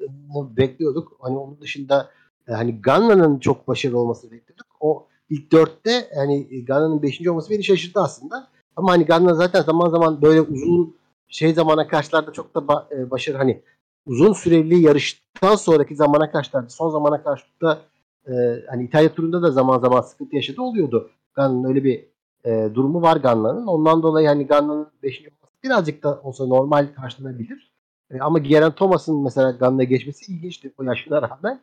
bekliyorduk. Hani onun dışında e, hani Ganna'nın çok başarılı olmasını bekliyorduk. O ilk dörtte hani Ganna'nın beşinci olması beni şaşırttı aslında. Ama hani Ganna zaten zaman zaman böyle uzun şey zamana karşılarda çok da ba- e, başarı hani uzun süreli yarıştan sonraki zamana karşılarda son zamana karşı da e, hani İtalya turunda da zaman zaman sıkıntı yaşadı oluyordu. Ganna'nın öyle bir e, durumu var Ganna'nın. Ondan dolayı hani Ganna'nın 5. olması birazcık da olsa normal karşılanabilir. E, ama Geraint Thomas'ın mesela Ganna'ya geçmesi ilginçti o yaşına rağmen.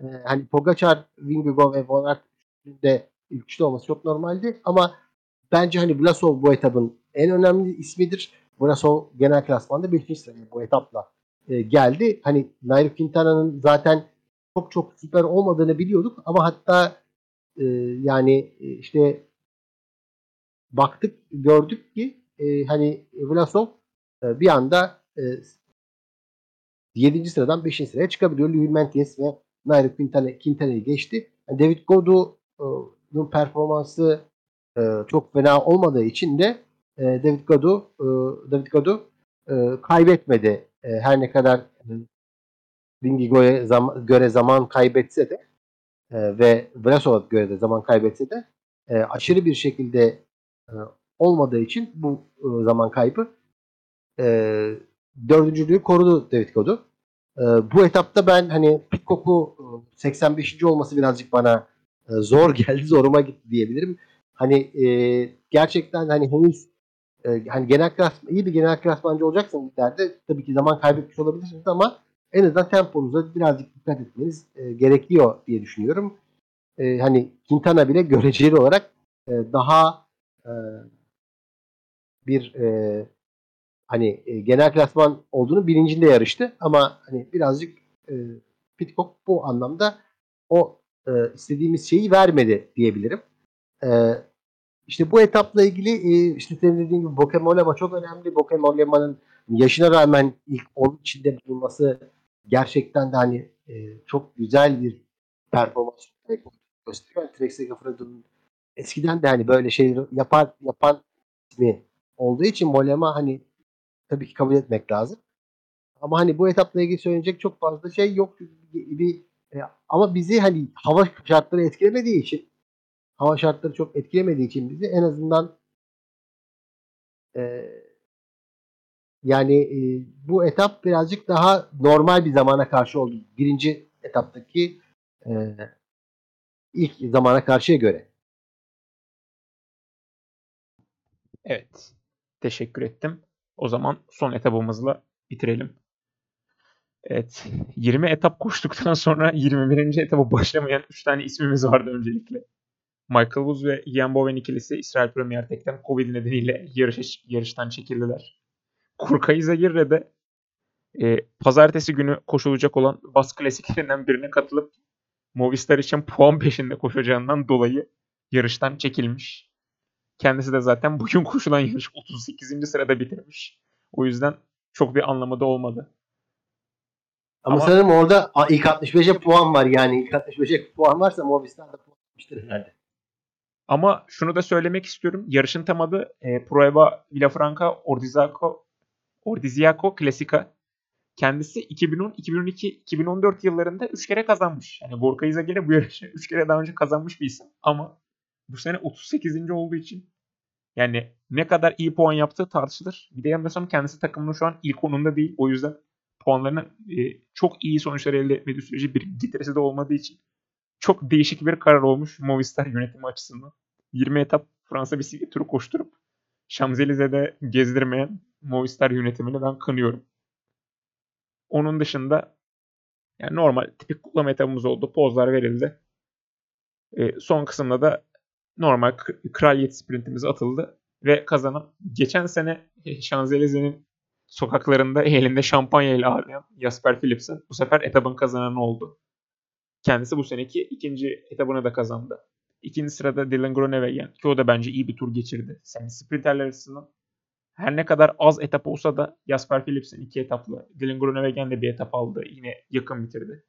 E, hani Pogacar, Vingegaard ve Van Aert de ilk olması çok normaldi. Ama bence hani Vlasov bu etabın en önemli ismidir. Vlasov genel klasmanda 5. sıraya bu etapla e, geldi. Hani Nairo Quintana'nın zaten çok çok süper olmadığını biliyorduk ama hatta e, yani e, işte baktık gördük ki e, hani Vlasov e, bir anda e, 7. sıradan 5. sıraya çıkabiliyor. Louis Menties ve Nairo Quintana, Quintana'yı geçti. Yani David Godou'nun performansı e, çok fena olmadığı için de e, David Godou e, David Godou e, kaybetmedi. E, her ne kadar e, Vingigo'ya zam- göre zaman kaybetse de e, ve Vlasov'a göre de zaman kaybetse de e, aşırı bir şekilde e, olmadığı için bu e, zaman kaybı e, dördüncülüğü korudu David Godou. E, bu etapta ben hani Pitcock'u e, 85. olması birazcık bana e, zor geldi, [laughs] zoruma gitti diyebilirim. Hani e, gerçekten hani henüz e, hani genel klasman, iyi bir genel klasmancı olacaksanız ileride tabii ki zaman kaybetmiş olabilirsiniz ama en azından temponuza birazcık dikkat etmeniz e, gerekiyor diye düşünüyorum. E, hani Quintana bile [laughs] göreceli olarak e, daha e, bir e, hani e, genel klasman olduğunu bilincinde yarıştı ama hani birazcık e, Pitcock bu anlamda o e, istediğimiz şeyi vermedi diyebilirim. E, işte bu etapla ilgili e, işte senin dediğin gibi Bokemolema çok önemli. Bokemolema'nın yaşına rağmen ilk onun içinde bulunması gerçekten de hani e, çok güzel bir performans gösteriyor. Yani Trek Segafredo'nun eskiden de hani böyle şeyleri yapar yapan ismi olduğu için Molema hani tabii ki kabul etmek lazım. Ama hani bu etapla ilgili söyleyecek çok fazla şey yok. Bir, e, ama bizi hani hava şartları etkilemediği için hava şartları çok etkilemediği için bizi en azından e, yani e, bu etap birazcık daha normal bir zamana karşı oldu. Birinci etaptaki e, ilk zamana karşıya göre.
Evet. Teşekkür ettim. O zaman son etabımızla bitirelim. Evet. 20 etap koştuktan sonra 21. etaba başlamayan 3 tane ismimiz vardı öncelikle. Michael Woods ve Ian Bowen ikilisi İsrail Premier Tek'ten Covid nedeniyle yarış, yarıştan çekildiler. Kurkay Zagirre de e, pazartesi günü koşulacak olan Bas klasiklerinden birine katılıp Movistar için puan peşinde koşacağından dolayı yarıştan çekilmiş. Kendisi de zaten bugün koşulan yarış 38. sırada bitirmiş. O yüzden çok bir anlamı da olmadı.
Ama, Ama sanırım orada ilk 65'e puan var yani. ilk 65'e puan varsa Movistar da puan almıştır herhalde.
Ama şunu da söylemek istiyorum. Yarışın tam adı e, Prueba Villafranca Ordiziaco, Ordiziaco Classica. Kendisi 2010, 2012, 2014 yıllarında 3 kere kazanmış. Yani Gorka Izagirre bu yarışı 3 kere daha önce kazanmış bir isim. Ama bu sene 38. olduğu için yani ne kadar iyi puan yaptığı tartışılır. Bir de yanılmıyorsam kendisi takımının şu an ilk onunda değil. O yüzden puanlarını e, çok iyi sonuçlar elde etmediği sürece bir getirisi de olmadığı için çok değişik bir karar olmuş Movistar yönetimi açısından. 20 etap Fransa bisiklet turu koşturup Şamzelize'de gezdirmeyen Movistar yönetimini ben kınıyorum. Onun dışında yani normal tipik kutlama etapımız oldu. Pozlar verildi. E, son kısımda da normal kraliyet sprintimiz atıldı ve kazanan geçen sene Şanzelize'nin sokaklarında elinde şampanya ile ağırlayan Jasper Philipsen bu sefer etabın kazananı oldu. Kendisi bu seneki ikinci etabını da kazandı. İkinci sırada Dylan Groenewegen ki o da bence iyi bir tur geçirdi. Yani sprinterler açısından her ne kadar az etap olsa da Jasper Philipsen iki etaplı. Dylan Groenewegen de bir etap aldı. Yine yakın bitirdi.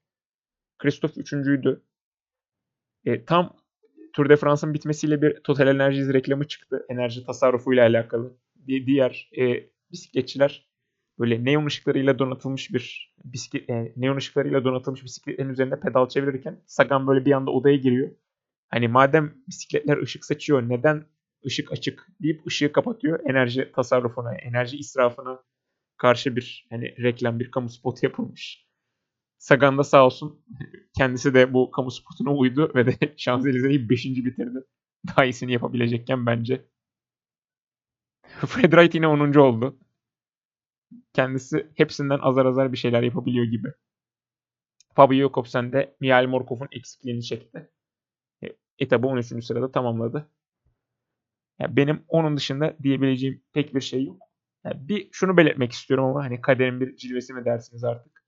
Christoph üçüncüydü. E, tam Tour de France'ın bitmesiyle bir Total Energies reklamı çıktı. Enerji tasarrufuyla alakalı. Di- diğer e, bisikletçiler böyle neon ışıklarıyla donatılmış bir bisiklet, e, neon ışıklarıyla donatılmış bisikletlerin üzerinde pedal çevirirken Sagan böyle bir anda odaya giriyor. Hani madem bisikletler ışık saçıyor neden ışık açık deyip ışığı kapatıyor. Enerji tasarrufuna, enerji israfına karşı bir hani reklam, bir kamu spotu yapılmış. Sagan da sağ olsun [laughs] kendisi de bu kamu spotuna uydu ve de [laughs] Şanzelize'yi 5. bitirdi. Daha iyisini yapabilecekken bence. [laughs] Fred Wright yine 10. oldu. Kendisi hepsinden azar azar bir şeyler yapabiliyor gibi. Fabio Jakobsen de Mihail Morkov'un eksikliğini çekti. E, etabı 13. sırada tamamladı. Yani benim onun dışında diyebileceğim pek bir şey yok. Yani bir şunu belirtmek istiyorum ama hani kaderin bir cilvesi mi dersiniz artık.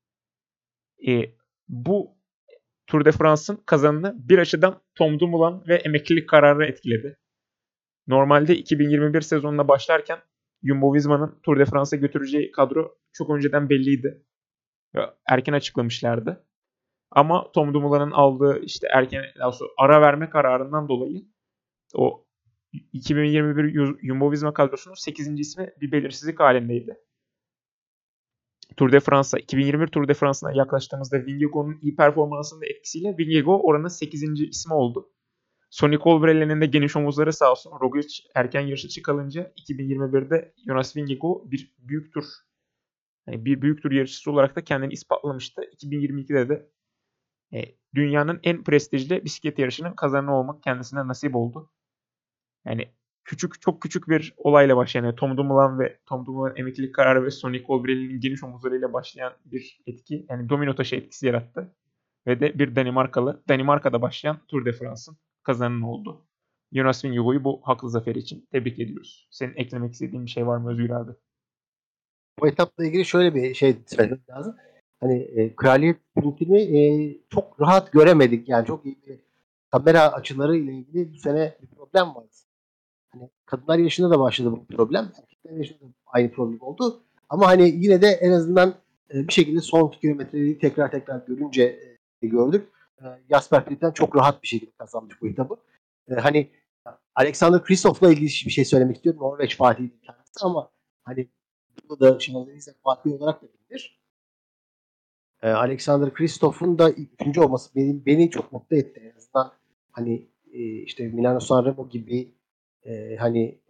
E, bu Tour de France'ın kazanını bir açıdan Tom Dumoulin ve emeklilik kararı etkiledi. Normalde 2021 sezonuna başlarken Jumbo-Visma'nın Tour de France'a götüreceği kadro çok önceden belliydi. Erken açıklamışlardı. Ama Tom Dumoulin'in aldığı işte erken ara verme kararından dolayı o 2021 Jumbo-Visma kadrosunun 8. ismi bir belirsizlik halindeydi. Tour de France'a 2021 Tour de France'ına yaklaştığımızda Vingegaard'un iyi performansının etkisiyle Vingegaard oranın 8. ismi oldu. Sonny Colbrelli'nin de geniş omuzları sağ olsun. Roglic erken yarışa çıkalınca 2021'de Jonas Vingegaard bir büyük tur yani bir büyük tur yarışçısı olarak da kendini ispatlamıştı. 2022'de de e, dünyanın en prestijli bisiklet yarışının kazananı olmak kendisine nasip oldu. Yani küçük çok küçük bir olayla başlayan yani Tom Dumoulin ve Tom Dumoulin'in emeklilik kararı ve Sonny Colbrelli'nin geniş omuzlarıyla başlayan bir etki yani domino taşı etkisi yarattı. Ve de bir Danimarkalı, Danimarka'da başlayan Tour de France'ın kazananı oldu. Jonas Vingegaard'u bu haklı zafer için tebrik ediyoruz. Senin eklemek istediğin bir şey var mı Özgür abi?
Bu etapla ilgili şöyle bir şey söylemek lazım. Hani e, kraliyet sprintini e, çok rahat göremedik. Yani çok iyi bir kamera açıları ile ilgili bu sene bir problem var. Hani kadınlar yaşında da başladı bu problem. Erkekler yaşında da aynı problem oldu. Ama hani yine de en azından e, bir şekilde son kilometreyi tekrar tekrar görünce e, gördük. E, Jasper Philipsen çok rahat bir şekilde kazanmış bu etabı. E, hani Alexander Kristof'la ilgili bir şey söylemek istiyorum. Norveç Fatih kendisi ama hani bu da Şanzelize Fatih olarak da bilinir. E, Alexander Kristof'un da üçüncü olması beni, beni çok mutlu etti. En azından hani e, işte Milano Sanremo gibi e, hani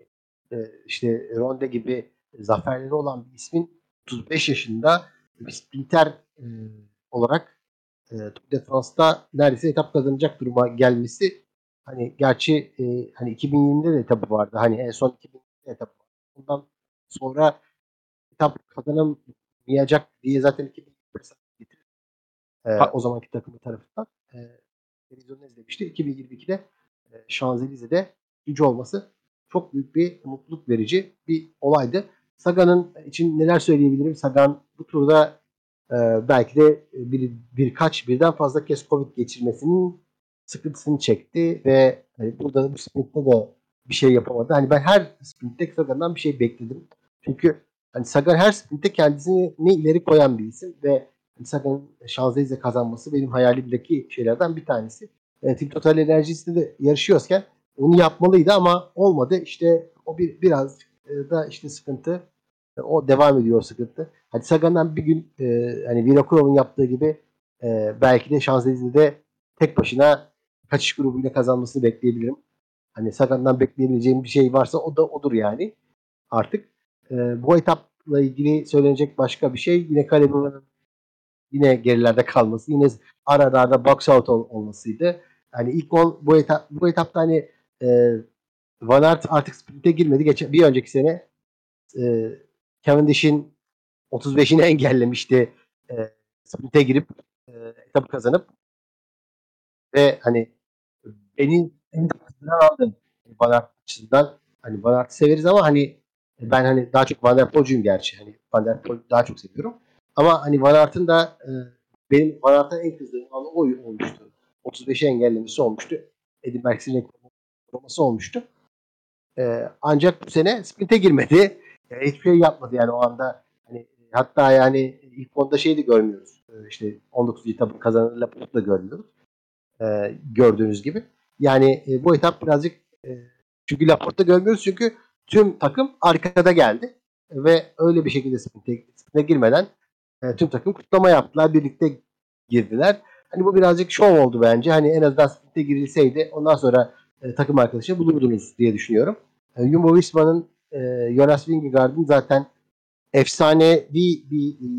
e, işte Ronde gibi zaferleri olan bir ismin 35 yaşında bir sprinter e, olarak e, Tour de France'da neredeyse etap kazanacak duruma gelmesi hani gerçi e, hani 2020'de de etabı vardı. Hani en son 2020'de etap vardı. Ondan sonra etap kazanamayacak diye zaten 2020'de getirir. E, o zamanki takımı tarafından. E, televizyonda izlemişti. 2022'de e, Şanzelize'de gücü olması çok büyük bir mutluluk verici bir olaydı. Sagan'ın için neler söyleyebilirim? Sagan bu turda belki de bir, birkaç birden fazla kez Covid geçirmesinin sıkıntısını çekti ve hani burada bu sprintte de bir şey yapamadı. Hani ben her sprintte Sagan'dan bir şey bekledim. Çünkü hani Sagan her sprintte kendisini ne ileri koyan bir isim ve hani Sagan'ın Şanzelize kazanması benim hayalimdeki şeylerden bir tanesi. E, Team Total Enerjisi'nde de yarışıyorken onu yapmalıydı ama olmadı. İşte o bir biraz e, da işte sıkıntı. E, o devam ediyor o sıkıntı. Hadi Sagan'dan bir gün e, hani Vinokurov'un yaptığı gibi e, belki de Şanzelize'de tek başına kaçış grubuyla kazanmasını bekleyebilirim. Hani Sagan'dan bekleyebileceğim bir şey varsa o da odur yani. Artık e, bu etapla ilgili söylenecek başka bir şey yine Caleba'nın yine gerilerde kalması, yine aralarda box out ol, olmasıydı. Hani ilk on bu etap bu etapta hani e, Van Aert artık sprinte girmedi. Geçen bir önceki sene e, Cavendish'in 35'ini engellemişti. E, sprinte girip e, etabı kazanıp ve hani beni en çok aldı Van Aert açısından. Hani Van Aert'i severiz ama hani ben hani daha çok Van der gerçi. Hani Van der daha çok seviyorum. Ama hani Van Aert'ın da e, benim Van Aert'a en kızdığım an o olmuştu. 35'i engellemesi olmuştu. Edin Merckx'in forması olmuştu. E, ancak bu sene sprinte girmedi. E, hiçbir şey yapmadı yani o anda. Hani, hatta yani ilk onda şey de görmüyoruz. E, işte 19. etapın kazananı Laporte da görmüyoruz. E, gördüğünüz gibi. Yani e, bu etap birazcık e, çünkü Laporte'da görmüyoruz çünkü tüm takım arkada geldi. Ve öyle bir şekilde sprinte, sprinte girmeden e, tüm takım kutlama yaptılar. Birlikte girdiler. Hani bu birazcık şov oldu bence. Hani en azından sprinte girilseydi ondan sonra e, takım arkadaşı bulurdunuz diye düşünüyorum. E, Jumbo Visma'nın e, Jonas Vingegaard'ın zaten efsanevi bir e,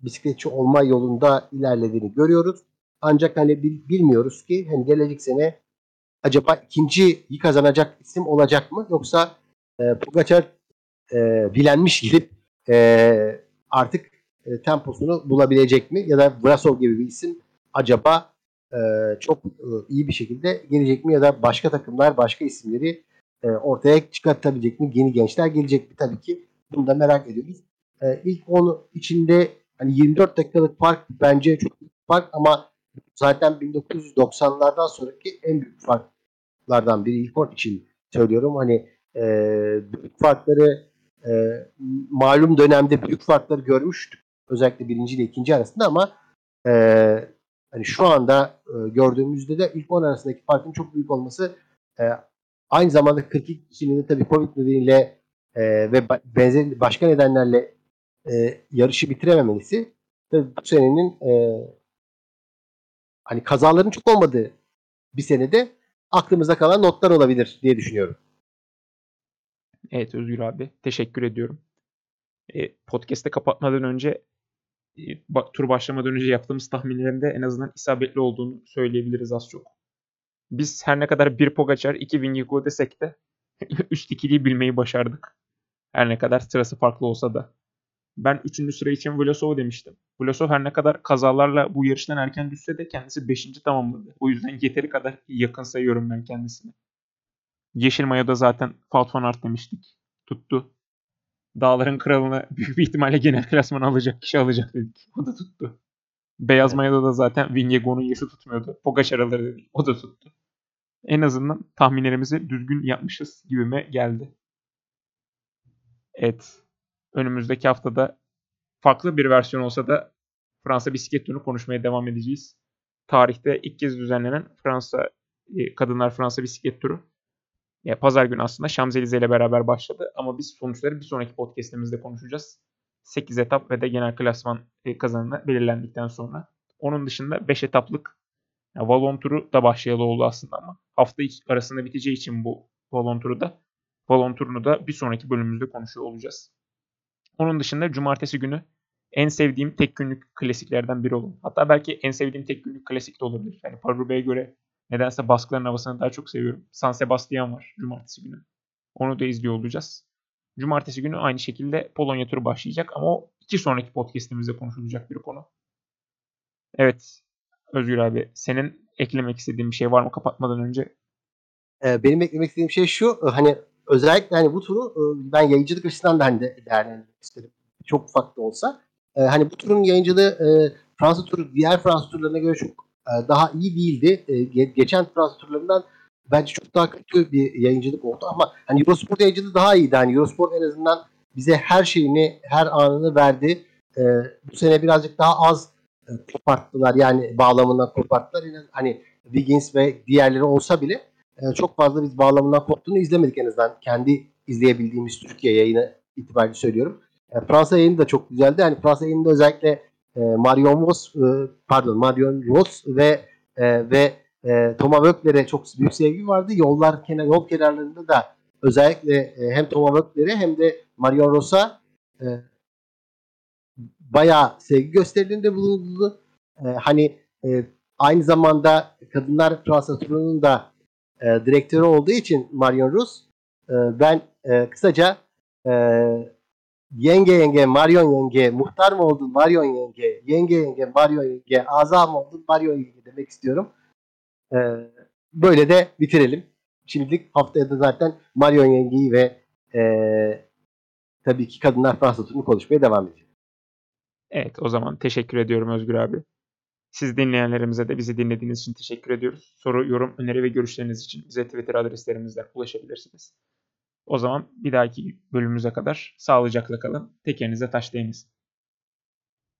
bisikletçi olma yolunda ilerlediğini görüyoruz. Ancak hani bil, bilmiyoruz ki hani gelecek sene acaba ikinciyi kazanacak isim olacak mı? Yoksa e, Pogacar e, bilenmiş gidip e, artık e, temposunu bulabilecek mi? Ya da Brasov gibi bir isim acaba e, çok e, iyi bir şekilde gelecek mi? Ya da başka takımlar başka isimleri e, ortaya çıkartabilecek mi? Yeni gençler gelecek mi? Tabii ki bunu da merak ediyoruz. E, ilk 10 içinde hani 24 dakikalık fark bence çok büyük fark ama zaten 1990'lardan sonraki en büyük farklardan biri ilk 10 için söylüyorum. Hani e, büyük farkları e, malum dönemde büyük farkları görmüştük. Özellikle birinci ile ikinci arasında ama e, hani şu anda e, gördüğümüzde de ilk 10 arasındaki farkın çok büyük olması e, aynı zamanda 42 kişinin de tabii Covid nedeniyle e, ve benzer başka nedenlerle e, yarışı bitirememesi tabii bu senenin e, hani kazaların çok olmadığı bir senede aklımıza kalan notlar olabilir diye düşünüyorum.
Evet Özgür abi teşekkür ediyorum. E, podcast'te kapatmadan önce e, tur başlamadan önce yaptığımız tahminlerinde en azından isabetli olduğunu söyleyebiliriz az çok. Biz her ne kadar bir Pogacar, iki Vingegaard desek de [laughs] üst ikiliyi bilmeyi başardık. Her ne kadar sırası farklı olsa da. Ben 3. sıra için Vlasov demiştim. Vlasov her ne kadar kazalarla bu yarıştan erken düşse de kendisi 5. tamamladı. O yüzden yeteri kadar yakın sayıyorum ben kendisini. Yeşil Maya'da zaten van Aert demiştik. Tuttu. Dağların kralını [laughs] büyük bir ihtimalle genel klasman alacak kişi alacak dedik. O da tuttu. Beyaz evet. Maya'da da zaten Vingegaard'un yaşı tutmuyordu. Pogacar alır dedik. O da tuttu. En azından tahminlerimizi düzgün yapmışız gibime geldi. Evet. Önümüzdeki haftada farklı bir versiyon olsa da Fransa bisiklet turunu konuşmaya devam edeceğiz. Tarihte ilk kez düzenlenen Fransa e, Kadınlar Fransa bisiklet turu. Ya, pazar günü aslında Şamzelize ile beraber başladı ama biz sonuçları bir sonraki podcast'imizde konuşacağız. 8 etap ve de genel klasman e, kazananı belirlendikten sonra. Onun dışında 5 etaplık yani Valon turu da başlayalı oldu aslında ama hafta arasında biteceği için bu Valon turu da Valon turunu da bir sonraki bölümümüzde konuşuyor olacağız. Onun dışında cumartesi günü en sevdiğim tek günlük klasiklerden biri olur. Hatta belki en sevdiğim tek günlük klasik de olabilir. Yani Parubey'e göre nedense baskıların havasını daha çok seviyorum. San Sebastian var cumartesi günü. Onu da izliyor olacağız. Cumartesi günü aynı şekilde Polonya turu başlayacak ama o iki sonraki podcastimizde konuşulacak bir konu. Evet Özgür abi senin eklemek istediğin bir şey var mı kapatmadan önce?
Ee, benim eklemek istediğim şey şu hani özellikle hani bu turu e, ben yayıncılık açısından da hani de değerlendirmek istedim. Çok ufak da olsa. Ee, hani bu turun yayıncılığı e, Fransa turu diğer Fransa turlarına göre çok e, daha iyi değildi. Geçen Fransa turlarından bence çok daha kötü bir yayıncılık oldu ama hani Eurosport yayıncılığı daha iyiydi. Hani Eurosport en azından bize her şeyini, her anını verdi. Bu sene birazcık daha az koparttılar. Yani bağlamından koparttılar. Yani hani Wiggins ve diğerleri olsa bile çok fazla biz bağlamından koptuğunu izlemedik en azından. Kendi izleyebildiğimiz Türkiye yayını itibariyle söylüyorum. Fransa yayını da çok güzeldi. Yani Fransa yayında özellikle Marion Vos pardon Marion Ross ve ve Thomas Wöckler'e çok büyük sevgi vardı. Yollar kenar yol kenarlarında da özellikle hem Thomas Wöckler'e hem de Marion Ross'a bayağı sevgi gösterildiğinde bulundu. E, hani e, aynı zamanda Kadınlar Fransa turunun da e, direktörü olduğu için Marion Rus e, ben e, kısaca e, yenge yenge Marion yenge muhtar mı oldun Marion yenge yenge yenge Marion yenge azam mı oldun Marion yenge demek istiyorum. E, böyle de bitirelim. Şimdilik haftaya da zaten Marion yengeyi ve e, tabii ki Kadınlar Fransa turunu konuşmaya devam edeceğiz.
Evet o zaman teşekkür ediyorum Özgür abi. Siz dinleyenlerimize de bizi dinlediğiniz için teşekkür ediyoruz. Soru, yorum, öneri ve görüşleriniz için bize Twitter adreslerimizden ulaşabilirsiniz. O zaman bir dahaki bölümümüze kadar sağlıcakla kalın. Tekerinize taş değmesin.